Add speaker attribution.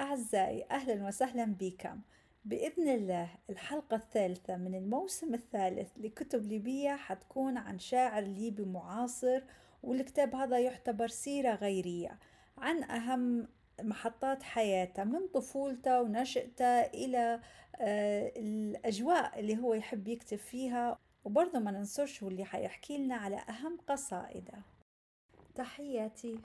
Speaker 1: أعزائي أهلا وسهلا بكم. بإذن الله الحلقة الثالثة من الموسم الثالث لكتب ليبية حتكون عن شاعر ليبي معاصر والكتاب هذا يعتبر سيرة غيرية عن أهم محطات حياته من طفولته ونشأته إلى آه، الأجواء اللي هو يحب يكتب فيها. وبرضه ما ننسوش واللي حيحكي لنا على أهم قصائده. تحياتي.